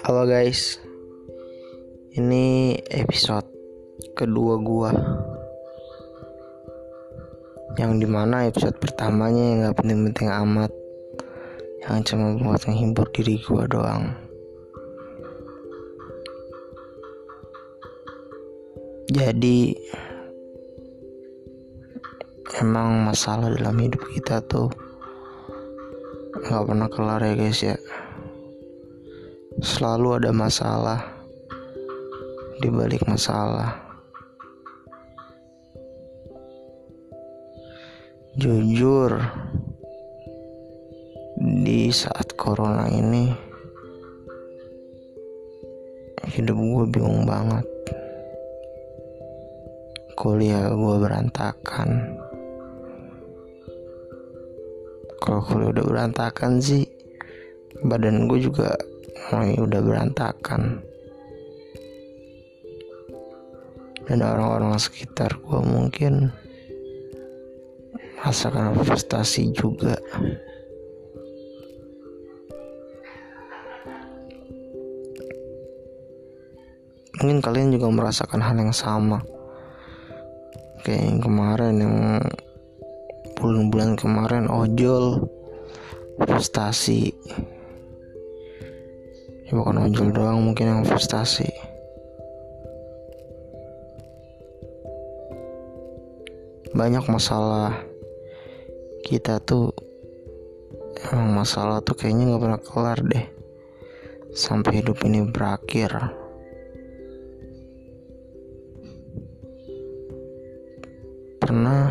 Halo guys, ini episode kedua gua. Yang di mana episode pertamanya yang gak penting-penting amat. Yang cuma buat menghibur diri gua doang. Jadi Emang masalah dalam hidup kita tuh Gak pernah kelar ya guys ya selalu ada masalah di balik masalah. Jujur, di saat corona ini, hidup gue bingung banget. Kuliah gue berantakan. Kalau kuliah udah berantakan sih, badan gue juga mulai udah berantakan. Dan orang-orang sekitar gue mungkin merasakan frustasi juga. Mungkin kalian juga merasakan hal yang sama. Kayak yang kemarin yang bulan-bulan kemarin ojol frustasi ya bukan ojol doang mungkin yang frustasi. Banyak masalah. Kita tuh emang masalah tuh kayaknya nggak pernah kelar deh. Sampai hidup ini berakhir. Pernah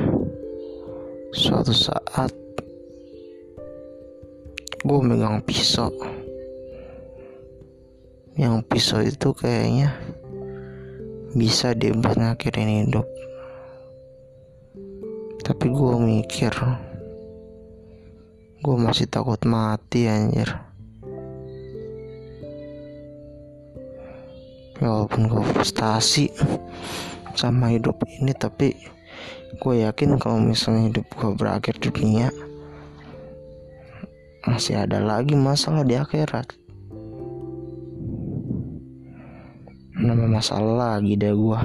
suatu saat gue megang pisau yang pisau itu kayaknya bisa dia buat ngakhirin hidup. Tapi gue mikir gue masih takut mati anjir. Ya walaupun gue frustasi sama hidup ini tapi gue yakin kalau misalnya hidup gue berakhir di dunia masih ada lagi masalah di akhirat masalah lagi deh gua.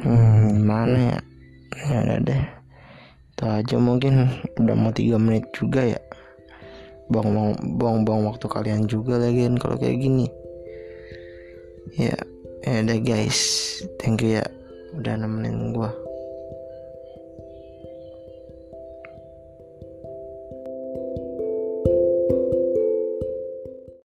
Hmm gimana ya? Ya udah deh. Itu aja mungkin udah mau tiga menit juga ya. Buang buang waktu kalian juga lagi kalau kayak gini. Ya ya udah guys. Thank you ya udah nemenin gua